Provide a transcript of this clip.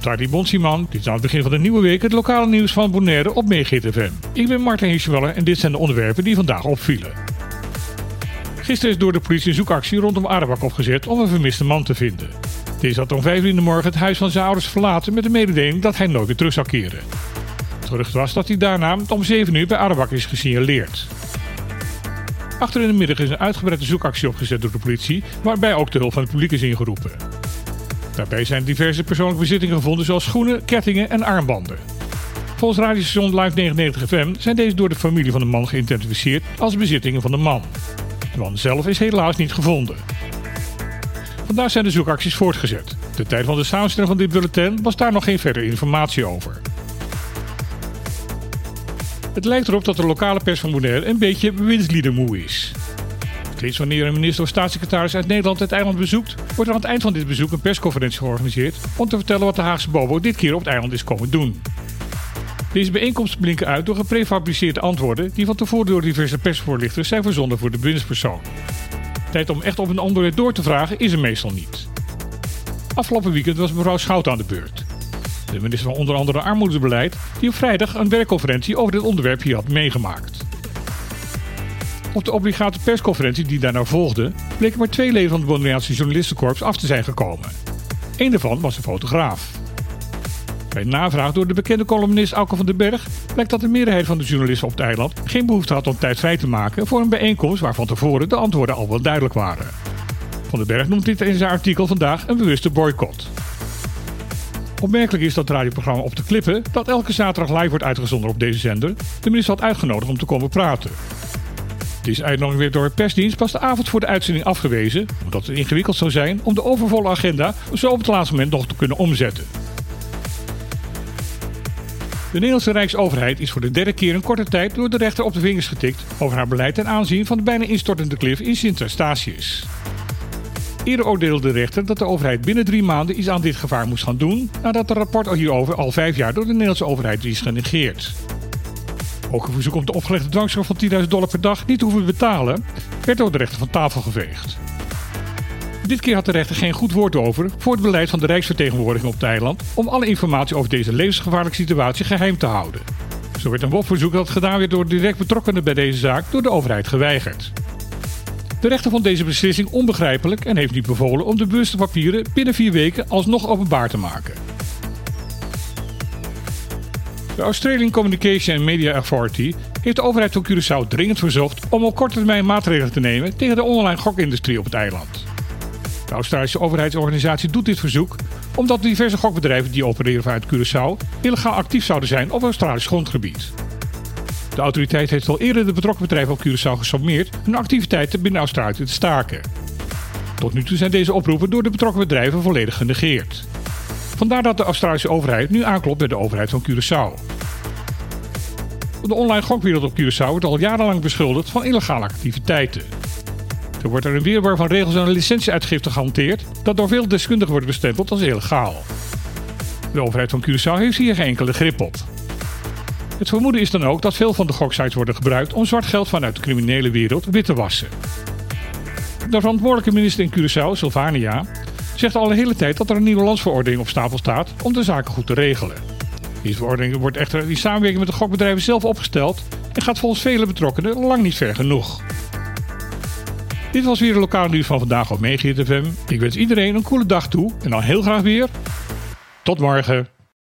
Tari Bonsiman. Dit is aan het begin van de nieuwe week het lokale nieuws van Bonaire op FM. Ik ben Martin Hirschweller en dit zijn de onderwerpen die vandaag opvielen. Gisteren is door de politie een zoekactie rondom Arabak opgezet om een vermiste man te vinden. Deze had om 5 uur in de morgen het huis van zijn ouders verlaten met de mededeling dat hij nooit weer terug zou keren. Het gerucht was dat hij daarna om 7 uur bij Arabak is gesignaleerd. Achter in de middag is een uitgebreide zoekactie opgezet door de politie, waarbij ook de hulp van het publiek is ingeroepen. Daarbij zijn diverse persoonlijke bezittingen gevonden, zoals schoenen, kettingen en armbanden. Volgens radiostation Live 99 FM zijn deze door de familie van de man geïdentificeerd als bezittingen van de man. De man zelf is helaas niet gevonden. Vandaar zijn de zoekacties voortgezet. De tijd van de samenstelling van dit bulletin was daar nog geen verdere informatie over. Het lijkt erop dat de lokale pers van Bonaire een beetje bewindsliedermoe is. Wanneer een minister of staatssecretaris uit Nederland het eiland bezoekt, wordt er aan het eind van dit bezoek een persconferentie georganiseerd om te vertellen wat de Haagse Bobo dit keer op het eiland is komen doen. Deze bijeenkomsten blinken uit door geprefabriceerde antwoorden die van tevoren door diverse persvoorlichters zijn verzonden voor de bewindspersoon. Tijd om echt op een onderwerp door te vragen is er meestal niet. Afgelopen weekend was mevrouw Schout aan de beurt. De minister van onder andere Armoedebeleid, die op vrijdag een werkconferentie over dit onderwerp hier had meegemaakt. Op de obligate persconferentie die daarna volgde, bleken maar twee leden van het Bonaireaanse journalistenkorps af te zijn gekomen. Eén daarvan was een fotograaf. Bij navraag door de bekende columnist Auke van den Berg blijkt dat de meerderheid van de journalisten op het eiland geen behoefte had om tijd vrij te maken voor een bijeenkomst waar van tevoren de antwoorden al wel duidelijk waren. Van den Berg noemt dit in zijn artikel vandaag een bewuste boycott. Opmerkelijk is dat het radioprogramma Op de Klippen, dat elke zaterdag live wordt uitgezonden op deze zender, de minister had uitgenodigd om te komen praten. Deze uitnodiging werd door de persdienst pas de avond voor de uitzending afgewezen, omdat het ingewikkeld zou zijn om de overvolle agenda zo op het laatste moment nog te kunnen omzetten. De Nederlandse Rijksoverheid is voor de derde keer in korte tijd door de rechter op de vingers getikt over haar beleid ten aanzien van de bijna instortende klif in Sint-Eustatius. Eerder oordeelde de rechter dat de overheid binnen drie maanden iets aan dit gevaar moest gaan doen, nadat het rapport hierover al vijf jaar door de Nederlandse overheid is genegeerd. Ook een verzoek om de opgelegde dwangstraf van 10.000 dollar per dag niet te hoeven betalen, werd door de rechter van tafel geveegd. Dit keer had de rechter geen goed woord over voor het beleid van de Rijksvertegenwoordiging op het om alle informatie over deze levensgevaarlijke situatie geheim te houden. Zo werd een WOP-verzoek dat gedaan werd door direct betrokkenen bij deze zaak door de overheid geweigerd. De rechter vond deze beslissing onbegrijpelijk en heeft nu bevolen om de bewuste papieren binnen vier weken alsnog openbaar te maken. De Australian Communication and Media Authority heeft de overheid van Curaçao dringend verzocht om op korte termijn maatregelen te nemen tegen de online gokindustrie op het eiland. De Australische overheidsorganisatie doet dit verzoek omdat diverse gokbedrijven die opereren vanuit Curaçao illegaal actief zouden zijn op Australisch grondgebied. De autoriteit heeft al eerder de betrokken bedrijven op Curaçao gesommeerd hun activiteiten binnen Australië te staken. Tot nu toe zijn deze oproepen door de betrokken bedrijven volledig genegeerd. Vandaar dat de Australische overheid nu aanklopt bij de overheid van Curaçao. De online gokwereld op Curaçao wordt al jarenlang beschuldigd van illegale activiteiten. Er wordt er een weerbaar van regels en licentieuitgifte gehanteerd dat door veel deskundigen wordt bestempeld als illegaal. De overheid van Curaçao heeft hier geen enkele grip op. Het vermoeden is dan ook dat veel van de goksites worden gebruikt om zwart geld vanuit de criminele wereld wit te wassen. De verantwoordelijke minister in Curaçao, Sylvania, zegt al de hele tijd dat er een nieuwe landsverordening op stapel staat om de zaken goed te regelen. Deze verordening wordt echter in samenwerking met de gokbedrijven zelf opgesteld en gaat volgens vele betrokkenen lang niet ver genoeg. Dit was weer de lokale nieuws van vandaag op MeeGTFM. Ik wens iedereen een coole dag toe en dan heel graag weer. Tot morgen.